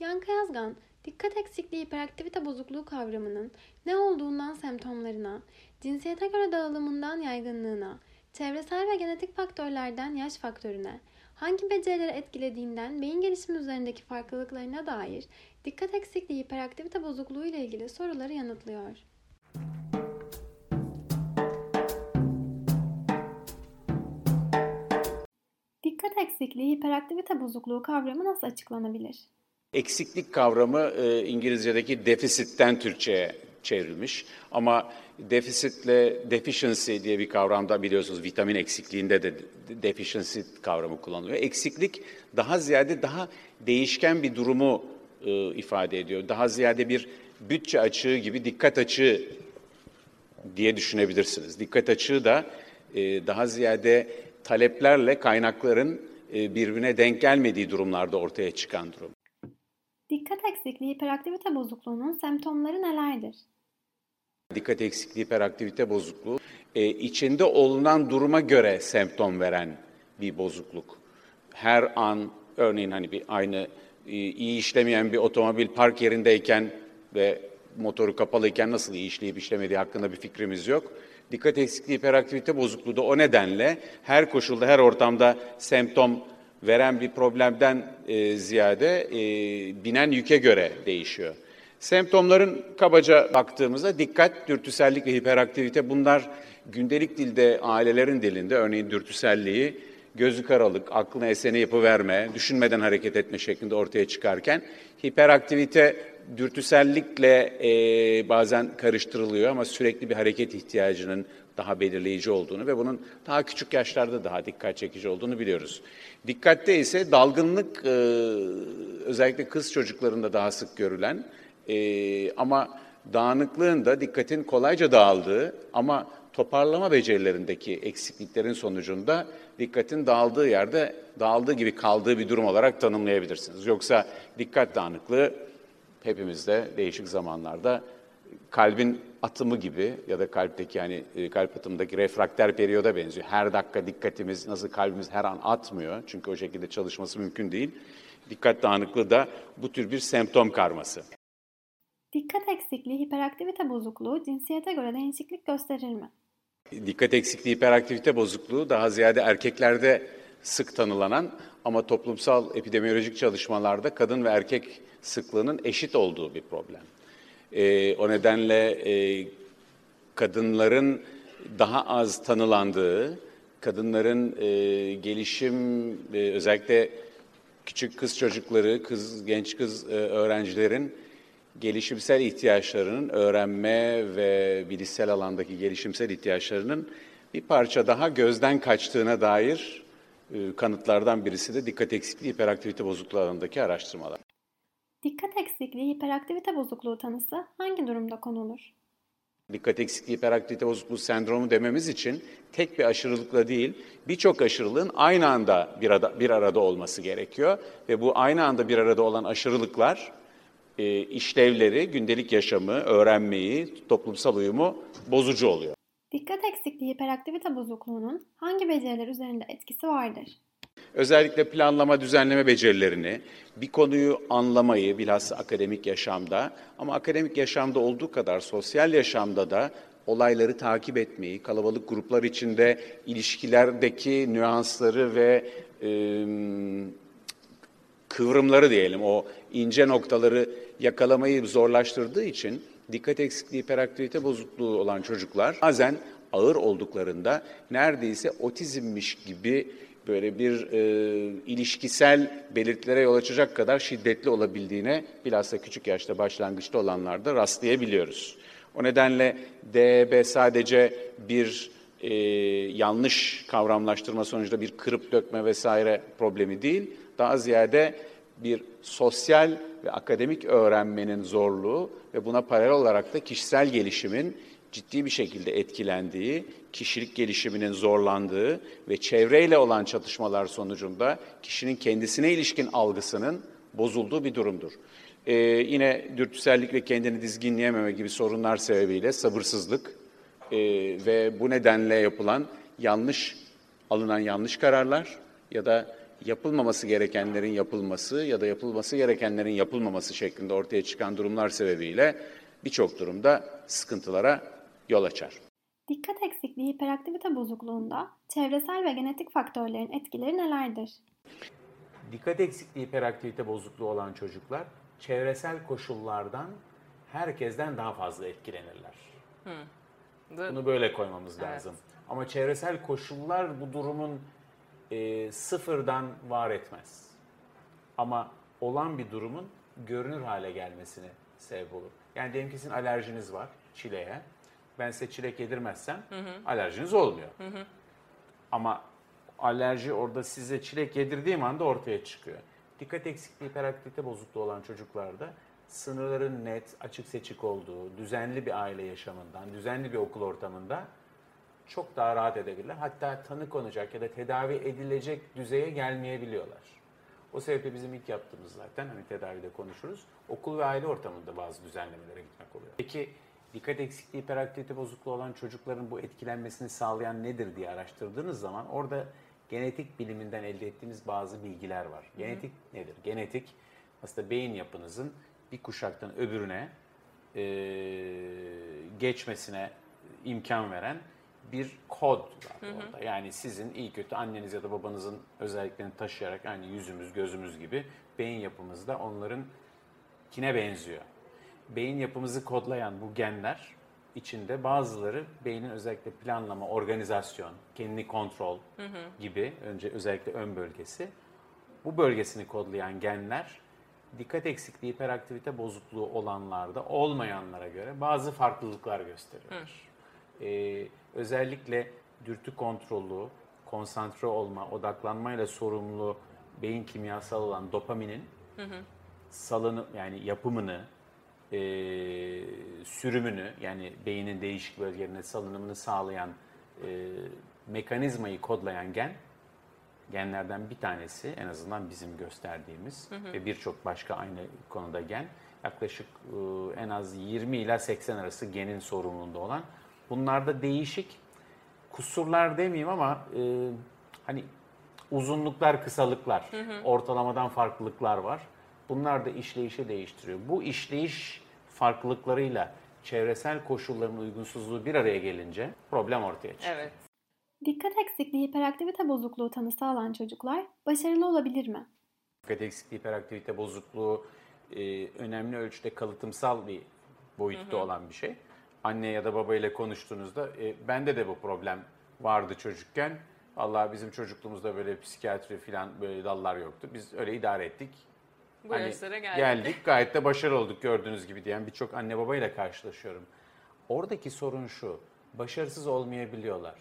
Yankı Yazgan, dikkat eksikliği hiperaktivite bozukluğu kavramının ne olduğundan semptomlarına, cinsiyete göre dağılımından yaygınlığına, çevresel ve genetik faktörlerden yaş faktörüne, hangi becerileri etkilediğinden beyin gelişimi üzerindeki farklılıklarına dair dikkat eksikliği hiperaktivite bozukluğu ile ilgili soruları yanıtlıyor. Dikkat eksikliği hiperaktivite bozukluğu kavramı nasıl açıklanabilir? Eksiklik kavramı e, İngilizce'deki defisitten Türkçe'ye çevrilmiş. Ama defisitle deficiency diye bir kavramda biliyorsunuz vitamin eksikliğinde de deficiency kavramı kullanılıyor. Eksiklik daha ziyade daha değişken bir durumu e, ifade ediyor. Daha ziyade bir bütçe açığı gibi dikkat açığı diye düşünebilirsiniz. Dikkat açığı da e, daha ziyade taleplerle kaynakların e, birbirine denk gelmediği durumlarda ortaya çıkan durum. Dikkat eksikliği hiperaktivite bozukluğunun semptomları nelerdir? Dikkat eksikliği, hiperaktivite bozukluğu e, içinde olunan duruma göre semptom veren bir bozukluk. Her an örneğin hani bir aynı e, iyi işlemeyen bir otomobil park yerindeyken ve motoru kapalıyken nasıl iyi işleyip işlemediği hakkında bir fikrimiz yok. Dikkat eksikliği, hiperaktivite bozukluğu da o nedenle her koşulda, her ortamda semptom veren bir problemden e, ziyade e, binen yüke göre değişiyor. Semptomların kabaca baktığımızda dikkat, dürtüsellik ve hiperaktivite bunlar gündelik dilde, ailelerin dilinde örneğin dürtüselliği gözü karalık, aklına eseni yapıverme, düşünmeden hareket etme şeklinde ortaya çıkarken hiperaktivite dürtüsellikle e, bazen karıştırılıyor ama sürekli bir hareket ihtiyacının daha belirleyici olduğunu ve bunun daha küçük yaşlarda daha dikkat çekici olduğunu biliyoruz. Dikkatte ise dalgınlık e, özellikle kız çocuklarında daha sık görülen e, ama dağınıklığın da dikkatin kolayca dağıldığı ama toparlama becerilerindeki eksikliklerin sonucunda dikkatin dağıldığı yerde dağıldığı gibi kaldığı bir durum olarak tanımlayabilirsiniz. Yoksa dikkat dağınıklığı hepimizde değişik zamanlarda kalbin atımı gibi ya da kalpteki yani e, kalp atımındaki refrakter periyoda benziyor. Her dakika dikkatimiz nasıl kalbimiz her an atmıyor çünkü o şekilde çalışması mümkün değil. Dikkat dağınıklığı da bu tür bir semptom karması. Dikkat eksikliği hiperaktivite bozukluğu cinsiyete göre değişiklik gösterir mi? Dikkat eksikliği, hiperaktivite bozukluğu daha ziyade erkeklerde sık tanılanan ama toplumsal epidemiolojik çalışmalarda kadın ve erkek sıklığının eşit olduğu bir problem. E, o nedenle e, kadınların daha az tanılandığı, kadınların e, gelişim e, özellikle küçük kız çocukları, kız genç kız e, öğrencilerin gelişimsel ihtiyaçlarının öğrenme ve bilişsel alandaki gelişimsel ihtiyaçlarının bir parça daha gözden kaçtığına dair e, kanıtlardan birisi de dikkat eksikliği hiperaktivite bozukluğu alanındaki araştırmalar. Dikkat eksikliği hiperaktivite bozukluğu tanısı hangi durumda konulur? Dikkat eksikliği hiperaktivite bozukluğu sendromu dememiz için tek bir aşırılıkla değil, birçok aşırılığın aynı anda bir arada, bir arada olması gerekiyor. Ve bu aynı anda bir arada olan aşırılıklar e, işlevleri, gündelik yaşamı, öğrenmeyi, toplumsal uyumu bozucu oluyor. Dikkat eksikliği hiperaktivite bozukluğunun hangi beceriler üzerinde etkisi vardır? Özellikle planlama, düzenleme becerilerini, bir konuyu anlamayı bilhassa akademik yaşamda ama akademik yaşamda olduğu kadar sosyal yaşamda da olayları takip etmeyi, kalabalık gruplar içinde ilişkilerdeki nüansları ve e, kıvrımları diyelim, o ince noktaları yakalamayı zorlaştırdığı için dikkat eksikliği, hiperaktivite bozukluğu olan çocuklar bazen ağır olduklarında neredeyse otizmmiş gibi böyle bir e, ilişkisel belirtilere yol açacak kadar şiddetli olabildiğine bilhassa küçük yaşta başlangıçta olanlarda rastlayabiliyoruz. O nedenle DEB sadece bir e, yanlış kavramlaştırma sonucunda bir kırıp dökme vesaire problemi değil, daha ziyade bir sosyal ve akademik öğrenmenin zorluğu ve buna paralel olarak da kişisel gelişimin ciddi bir şekilde etkilendiği, kişilik gelişiminin zorlandığı ve çevreyle olan çatışmalar sonucunda kişinin kendisine ilişkin algısının bozulduğu bir durumdur. Ee, yine dürtüsellik ve kendini dizginleyememe gibi sorunlar sebebiyle sabırsızlık e, ve bu nedenle yapılan yanlış, alınan yanlış kararlar ya da yapılmaması gerekenlerin yapılması ya da yapılması gerekenlerin yapılmaması şeklinde ortaya çıkan durumlar sebebiyle birçok durumda sıkıntılara yol açar. Dikkat eksikliği hiperaktivite bozukluğunda çevresel ve genetik faktörlerin etkileri nelerdir? Dikkat eksikliği hiperaktivite bozukluğu olan çocuklar çevresel koşullardan herkesten daha fazla etkilenirler. Bunu böyle koymamız Evet. lazım. Ama çevresel koşullar bu durumun e, sıfırdan var etmez. Ama olan bir durumun görünür hale gelmesine sebep olur. Yani diyelim ki sizin alerjiniz var çileğe. Ben size çilek yedirmezsem alerjiniz olmuyor. Ama alerji orada size çilek yedirdiğim anda ortaya çıkıyor. Dikkat eksikliği, hiperaktivite bozukluğu olan çocuklarda sınırların net, açık seçik olduğu, düzenli bir aile yaşamından, düzenli bir okul ortamında çok daha rahat edebilirler. Hatta tanı konacak ya da tedavi edilecek düzeye gelmeyebiliyorlar. O sebeple bizim ilk yaptığımız zaten hani tedavide konuşuruz. Okul ve aile ortamında bazı düzenlemelere gitmek oluyor. Peki dikkat eksikliği, hiperaktivite bozukluğu olan çocukların bu etkilenmesini sağlayan nedir diye araştırdığınız zaman orada genetik biliminden elde ettiğimiz bazı bilgiler var. Genetik nedir? Genetik aslında beyin yapınızın bir kuşaktan öbürüne e, geçmesine imkan veren bir kod var orada. Yani sizin iyi kötü anneniz ya da babanızın özelliklerini taşıyarak aynı yüzümüz, gözümüz gibi beyin yapımız da onların kine benziyor. Beyin yapımızı kodlayan bu genler içinde bazıları beynin özellikle planlama, organizasyon, kendini kontrol gibi önce özellikle ön bölgesi. Bu bölgesini kodlayan genler dikkat eksikliği, hiperaktivite bozukluğu olanlarda olmayanlara göre bazı farklılıklar gösteriyor. Ee, özellikle dürtü kontrolü, konsantre olma, odaklanmayla sorumlu beyin kimyasal olan dopaminin salını yani yapımını, e, sürümünü yani beynin değişik bölgelerine salınımını sağlayan e, mekanizmayı kodlayan gen genlerden bir tanesi en azından bizim gösterdiğimiz ve birçok başka aynı konuda gen yaklaşık e, en az 20 ila 80 arası genin sorumluluğunda olan bunlarda değişik kusurlar demeyeyim ama e, hani uzunluklar, kısalıklar, ortalamadan farklılıklar var. Bunlar da işleyişi değiştiriyor. Bu işleyiş farklılıklarıyla çevresel koşulların uygunsuzluğu bir araya gelince problem ortaya çıkıyor. Evet. Dikkat eksikliği hiperaktivite bozukluğu tanısı alan çocuklar başarılı olabilir mi? Dikkat eksikliği, hiperaktivite bozukluğu e, önemli ölçüde kalıtımsal bir boyutta olan bir şey. Anne ya da baba ile konuştuğunuzda e, bende de bu problem vardı çocukken. Allah bizim çocukluğumuzda böyle psikiyatri falan böyle dallar yoktu. Biz öyle idare ettik. Bu Hani yaşlara geldik. geldik. Gayet de başarılı olduk gördüğünüz gibi diyen birçok anne babayla karşılaşıyorum. Oradaki sorun şu. Başarısız olmayabiliyorlar.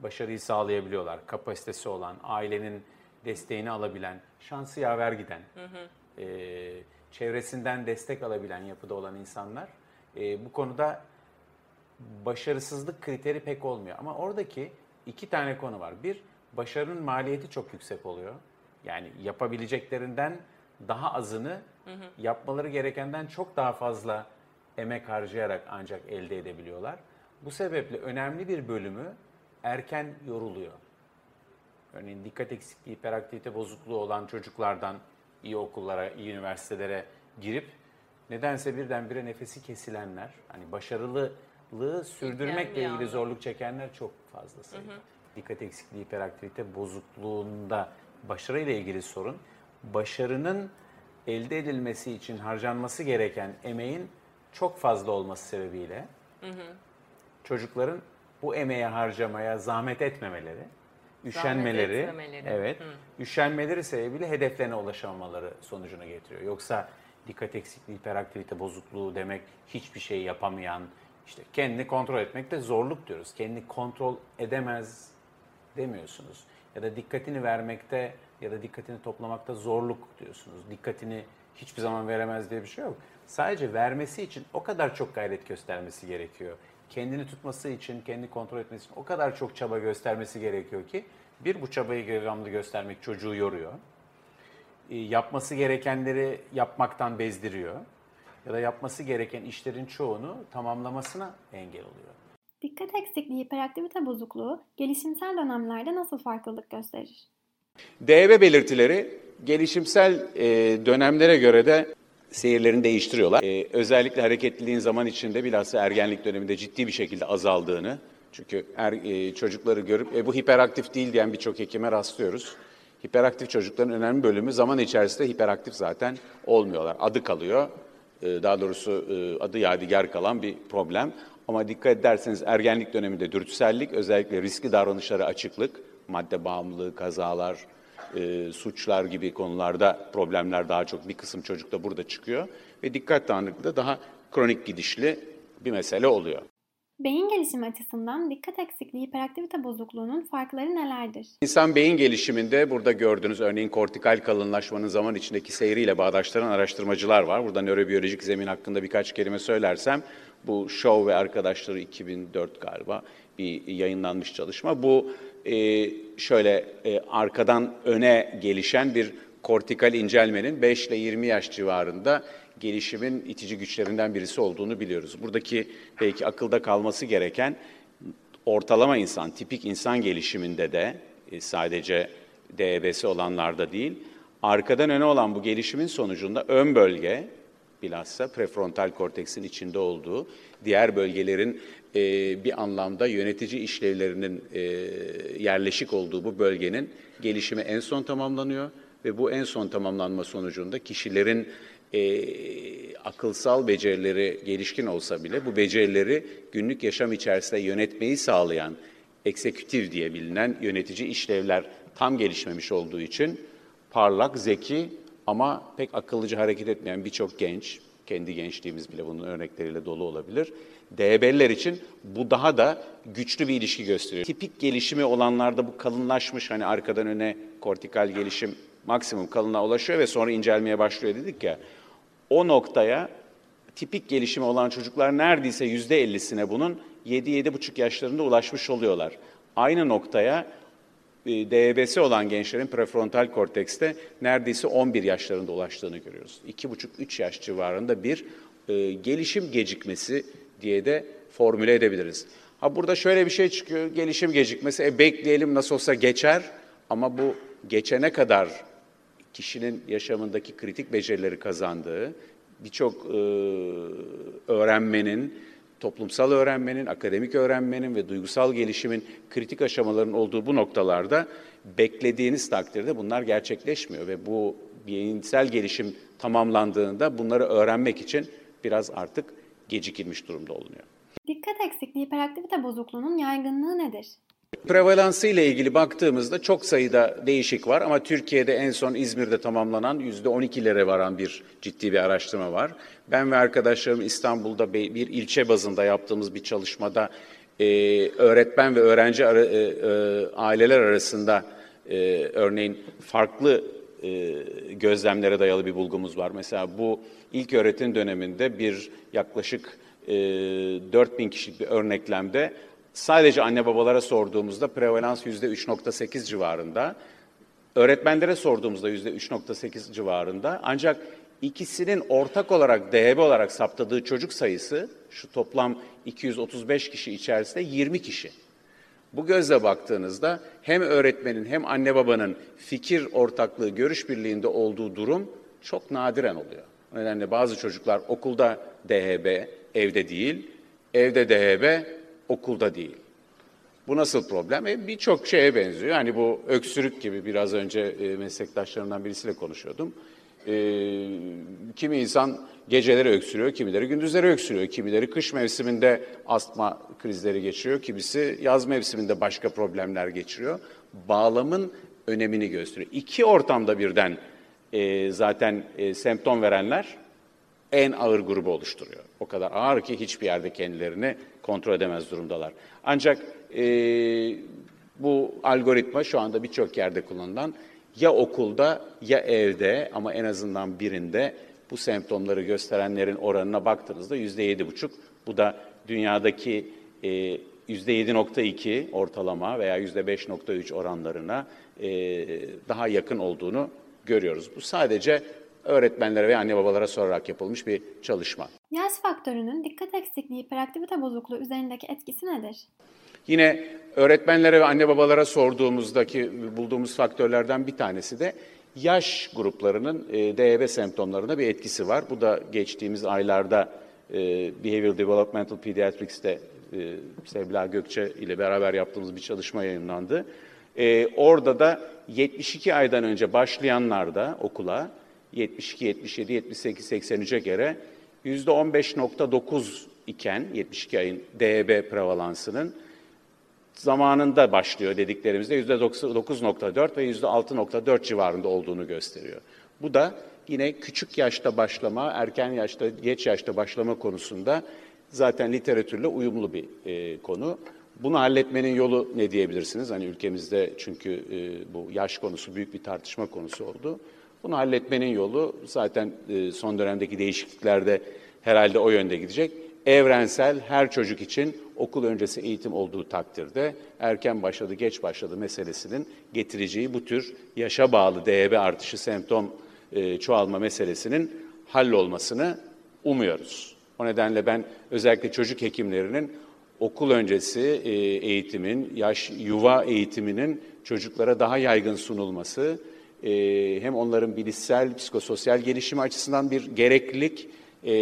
Başarıyı sağlayabiliyorlar. Kapasitesi olan, ailenin desteğini alabilen, şansı yaver giden, e, çevresinden destek alabilen yapıda olan insanlar e, bu konuda başarısızlık kriteri pek olmuyor. Ama oradaki iki tane konu var. Bir, başarının maliyeti çok yüksek oluyor. Yani yapabileceklerinden daha azını yapmaları gerekenden çok daha fazla emek harcayarak ancak elde edebiliyorlar. Bu sebeple önemli bir bölümü erken yoruluyor. Örneğin dikkat eksikliği, hiperaktivite bozukluğu olan çocuklardan iyi okullara, iyi üniversitelere girip nedense birdenbire nefesi kesilenler, hani başarılılığı sürdürmekle ilgili zorluk çekenler çok fazla sayıda. Dikkat eksikliği, hiperaktivite bozukluğunda başarıyla ilgili sorun, başarının elde edilmesi için harcanması gereken emeğin çok fazla olması sebebiyle çocukların bu emeğe harcamaya zahmet etmemeleri, üşenmeleri, etmemeleri. evet, üşenmeleri sebebiyle hedeflerine ulaşamamaları sonucuna getiriyor. Yoksa dikkat eksikliği, hiperaktivite bozukluğu demek hiçbir şey yapamayan, işte kendini kontrol etmekte zorluk diyoruz. Kendini kontrol edemez demiyorsunuz. Ya da dikkatini vermekte ya da dikkatini toplamakta zorluk diyorsunuz. Dikkatini hiçbir zaman veremez diye bir şey yok. Sadece vermesi için o kadar çok gayret göstermesi gerekiyor. Kendini tutması için, kendini kontrol etmesi için o kadar çok çaba göstermesi gerekiyor ki bir bu çabayı devamlı göstermek çocuğu yoruyor. E, Yapması gerekenleri yapmaktan bezdiriyor. Ya da yapması gereken işlerin çoğunu tamamlamasına engel oluyor. Dikkat eksikliği hiperaktivite bozukluğu gelişimsel dönemlerde nasıl farklılık gösterir? DHB belirtileri gelişimsel e, dönemlere göre de seyirlerini değiştiriyorlar. E, özellikle hareketliliğin zaman içinde bilhassa ergenlik döneminde ciddi bir şekilde azaldığını, çünkü er, e, çocukları görüp e, bu hiperaktif değil diyen birçok hekime rastlıyoruz. Hiperaktif çocukların önemli bölümü zaman içerisinde hiperaktif zaten olmuyorlar. Adı kalıyor. E, daha doğrusu e, adı yadigar kalan bir problem. Ama dikkat ederseniz ergenlik döneminde dürtüsellik, özellikle riskli davranışlara açıklık, madde bağımlılığı, kazalar, e, suçlar gibi konularda problemler daha çok bir kısım çocukta burada çıkıyor. Ve dikkat dağınıklığı da daha kronik gidişli bir mesele oluyor. Beyin gelişimi açısından dikkat eksikliği hiperaktivite bozukluğunun farkları nelerdir? İnsan beyin gelişiminde burada gördüğünüz örneğin kortikal kalınlaşmanın zaman içindeki seyriyle bağdaştıran araştırmacılar var. Burada nörobiyolojik zemin hakkında birkaç kelime söylersem bu Shaw ve arkadaşları 2004 galiba bir yayınlanmış çalışma. Bu e, şöyle e, arkadan öne gelişen bir kortikal incelmenin 5 ile 20 yaş civarında gelişimin itici güçlerinden birisi olduğunu biliyoruz. Buradaki belki akılda kalması gereken ortalama insan, tipik insan gelişiminde de e, sadece DEB'si olanlarda değil, arkadan öne olan bu gelişimin sonucunda ön bölge, bilhassa prefrontal korteksin içinde olduğu, diğer bölgelerin e, bir anlamda yönetici işlevlerinin e, yerleşik olduğu bu bölgenin gelişimi en son tamamlanıyor ve bu en son tamamlanma sonucunda kişilerin e, akılsal becerileri gelişkin olsa bile bu becerileri günlük yaşam içerisinde yönetmeyi sağlayan eksekütif diye bilinen yönetici işlevler tam gelişmemiş olduğu için parlak, zeki ama pek akıllıca hareket etmeyen birçok genç, kendi gençliğimiz bile bunun örnekleriyle dolu olabilir. DB'liler için bu daha da güçlü bir ilişki gösteriyor. Tipik gelişimi olanlarda bu kalınlaşmış hani arkadan öne kortikal gelişim maksimum kalınlığa ulaşıyor ve sonra incelmeye başlıyor dedik ya. O noktaya tipik gelişimi olan çocuklar neredeyse yüzde ellisine bunun 7-7,5 yaşlarında ulaşmış oluyorlar. Aynı noktaya DEB'si olan gençlerin prefrontal kortekste neredeyse 11 yaşlarında ulaştığını görüyoruz. 2,5-3 yaş civarında bir e, gelişim gecikmesi diye de formüle edebiliriz. Ha burada şöyle bir şey çıkıyor, gelişim gecikmesi, e bekleyelim nasıl olsa geçer ama bu geçene kadar kişinin yaşamındaki kritik becerileri kazandığı, birçok e, öğrenmenin, toplumsal öğrenmenin, akademik öğrenmenin ve duygusal gelişimin kritik aşamaların olduğu bu noktalarda beklediğiniz takdirde bunlar gerçekleşmiyor ve bu beyinsel gelişim tamamlandığında bunları öğrenmek için biraz artık gecikilmiş durumda olunuyor. Dikkat eksikliği hiperaktivite bozukluğunun yaygınlığı nedir? Prevalansı ile ilgili baktığımızda çok sayıda değişik var ama Türkiye'de en son İzmir'de tamamlanan %12'lere varan bir ciddi bir araştırma var. Ben ve arkadaşlarım İstanbul'da bir ilçe bazında yaptığımız bir çalışmada e, öğretmen ve öğrenci ara, e, e, aileler arasında e, örneğin farklı e, gözlemlere dayalı bir bulgumuz var. Mesela bu ilk öğretim döneminde bir yaklaşık e, 4000 kişilik bir örneklemde sadece anne babalara sorduğumuzda prevalans yüzde 3.8 civarında. Öğretmenlere sorduğumuzda yüzde 3.8 civarında. Ancak ikisinin ortak olarak DHB olarak saptadığı çocuk sayısı şu toplam 235 kişi içerisinde 20 kişi. Bu gözle baktığınızda hem öğretmenin hem anne babanın fikir ortaklığı, görüş birliğinde olduğu durum çok nadiren oluyor. O nedenle bazı çocuklar okulda DHB, evde değil, evde DHB, okulda değil. Bu nasıl problem? E, Birçok şeye benziyor. Yani bu öksürük gibi biraz önce e, meslektaşlarımdan birisiyle konuşuyordum. E, kimi insan geceleri öksürüyor, kimileri gündüzleri öksürüyor, kimileri kış mevsiminde astma krizleri geçiriyor, kimisi yaz mevsiminde başka problemler geçiriyor. Bağlamın önemini gösteriyor. İki ortamda birden e, zaten e, semptom verenler en ağır grubu oluşturuyor. O kadar ağır ki hiçbir yerde kendilerini kontrol edemez durumdalar. Ancak e, bu algoritma şu anda birçok yerde kullanılan ya okulda ya evde ama en azından birinde bu semptomları gösterenlerin oranına baktığınızda yüzde yedi buçuk. Bu da dünyadaki e, yüzde yedi nokta iki ortalama veya yüzde beş nokta üç oranlarına e, daha yakın olduğunu görüyoruz. Bu sadece öğretmenlere ve anne babalara sorarak yapılmış bir çalışma. Yaş faktörünün dikkat eksikliği hiperaktivite bozukluğu üzerindeki etkisi nedir? Yine öğretmenlere ve anne babalara sorduğumuzdaki bulduğumuz faktörlerden bir tanesi de yaş gruplarının e, DEB semptomlarına bir etkisi var. Bu da geçtiğimiz aylarda e, Behavioral Developmental Pediatrics'te e, Sevla Gökçe ile beraber yaptığımız bir çalışma yayınlandı. Orada da 72 aydan önce başlayanlarda okula 72, 77, 78, 83'e göre %15.9 iken 72 ayın DEB prevalansının zamanında başlıyor dediklerimizde %9.4 ve %6.4 civarında olduğunu gösteriyor. Bu da yine küçük yaşta başlama, erken yaşta, geç yaşta başlama konusunda zaten literatürle uyumlu bir e, konu. Bunu halletmenin yolu ne diyebilirsiniz? Hani ülkemizde çünkü e, bu yaş konusu büyük bir tartışma konusu oldu. Bunu halletmenin yolu zaten e, son dönemdeki değişikliklerde herhalde o yönde gidecek. Evrensel her çocuk için okul öncesi eğitim olduğu takdirde erken başladı, geç başladı meselesinin getireceği bu tür yaşa bağlı DEB artışı semptom e, çoğalma meselesinin hallolmasını umuyoruz. O nedenle ben özellikle çocuk hekimlerinin okul öncesi e, eğitimin, yaş yuva eğitiminin çocuklara daha yaygın sunulması, e, hem onların bilişsel, psikososyal gelişimi açısından bir gereklilik, e,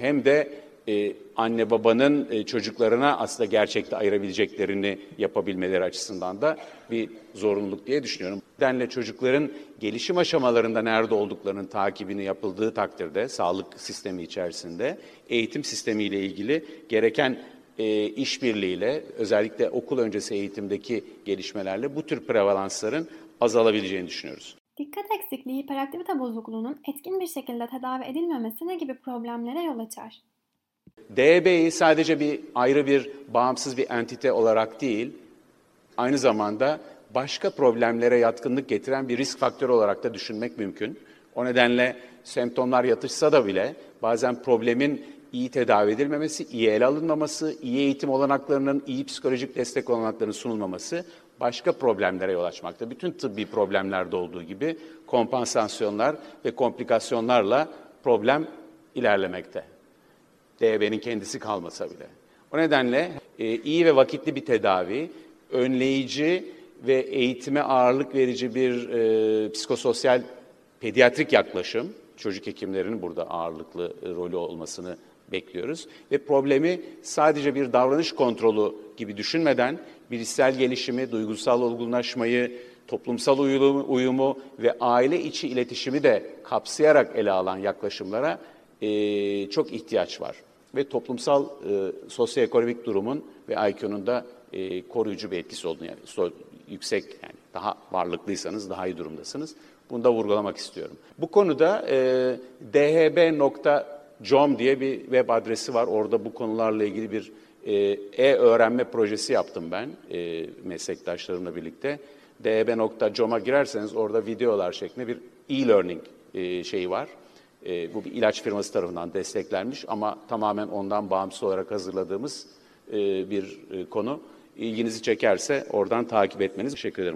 hem de e, anne babanın e, çocuklarına aslında gerçekte ayırabileceklerini yapabilmeleri açısından da bir zorunluluk diye düşünüyorum. Bu nedenle çocukların gelişim aşamalarında nerede olduklarının takibini yapıldığı takdirde sağlık sistemi içerisinde eğitim sistemiyle ilgili gereken e, işbirliğiyle özellikle okul öncesi eğitimdeki gelişmelerle bu tür prevalansların azalabileceğini düşünüyoruz. Dikkat eksikliği hiperaktivite bozukluğunun etkin bir şekilde tedavi edilmemesi ne gibi problemlere yol açar? DEB'yi sadece bir ayrı bir bağımsız bir entite olarak değil, aynı zamanda başka problemlere yatkınlık getiren bir risk faktörü olarak da düşünmek mümkün. O nedenle semptomlar yatışsa da bile bazen problemin iyi tedavi edilmemesi, iyi ele alınmaması, iyi eğitim olanaklarının, iyi psikolojik destek olanaklarının sunulmaması başka problemlere yol açmakta. Bütün tıbbi problemlerde olduğu gibi kompansasyonlar ve komplikasyonlarla problem ilerlemekte. DB'nin kendisi kalmasa bile. O nedenle e, iyi ve vakitli bir tedavi, önleyici ve eğitime ağırlık verici bir e, psikososyal pediatrik yaklaşım, çocuk hekimlerinin burada ağırlıklı e, rolü olmasını bekliyoruz. Ve problemi sadece bir davranış kontrolü gibi düşünmeden bilişsel gelişimi, duygusal olgunlaşmayı, toplumsal uyumu, ve aile içi iletişimi de kapsayarak ele alan yaklaşımlara e, çok ihtiyaç var. Ve toplumsal e, sosyoekonomik durumun ve IQ'nun da e, koruyucu bir etkisi olduğunu yani so, yüksek yani daha varlıklıysanız daha iyi durumdasınız. Bunu da vurgulamak istiyorum. Bu konuda e, dhb.com diye bir web adresi var. Orada bu konularla ilgili bir e, e-öğrenme projesi yaptım ben e, meslektaşlarımla birlikte. dhb.com'a girerseniz orada videolar şeklinde bir e-learning e, şeyi var. E, bu bir ilaç firması tarafından desteklenmiş ama tamamen ondan bağımsız olarak hazırladığımız e, bir e, konu. İlginizi çekerse oradan takip etmeniz. Teşekkür ederim.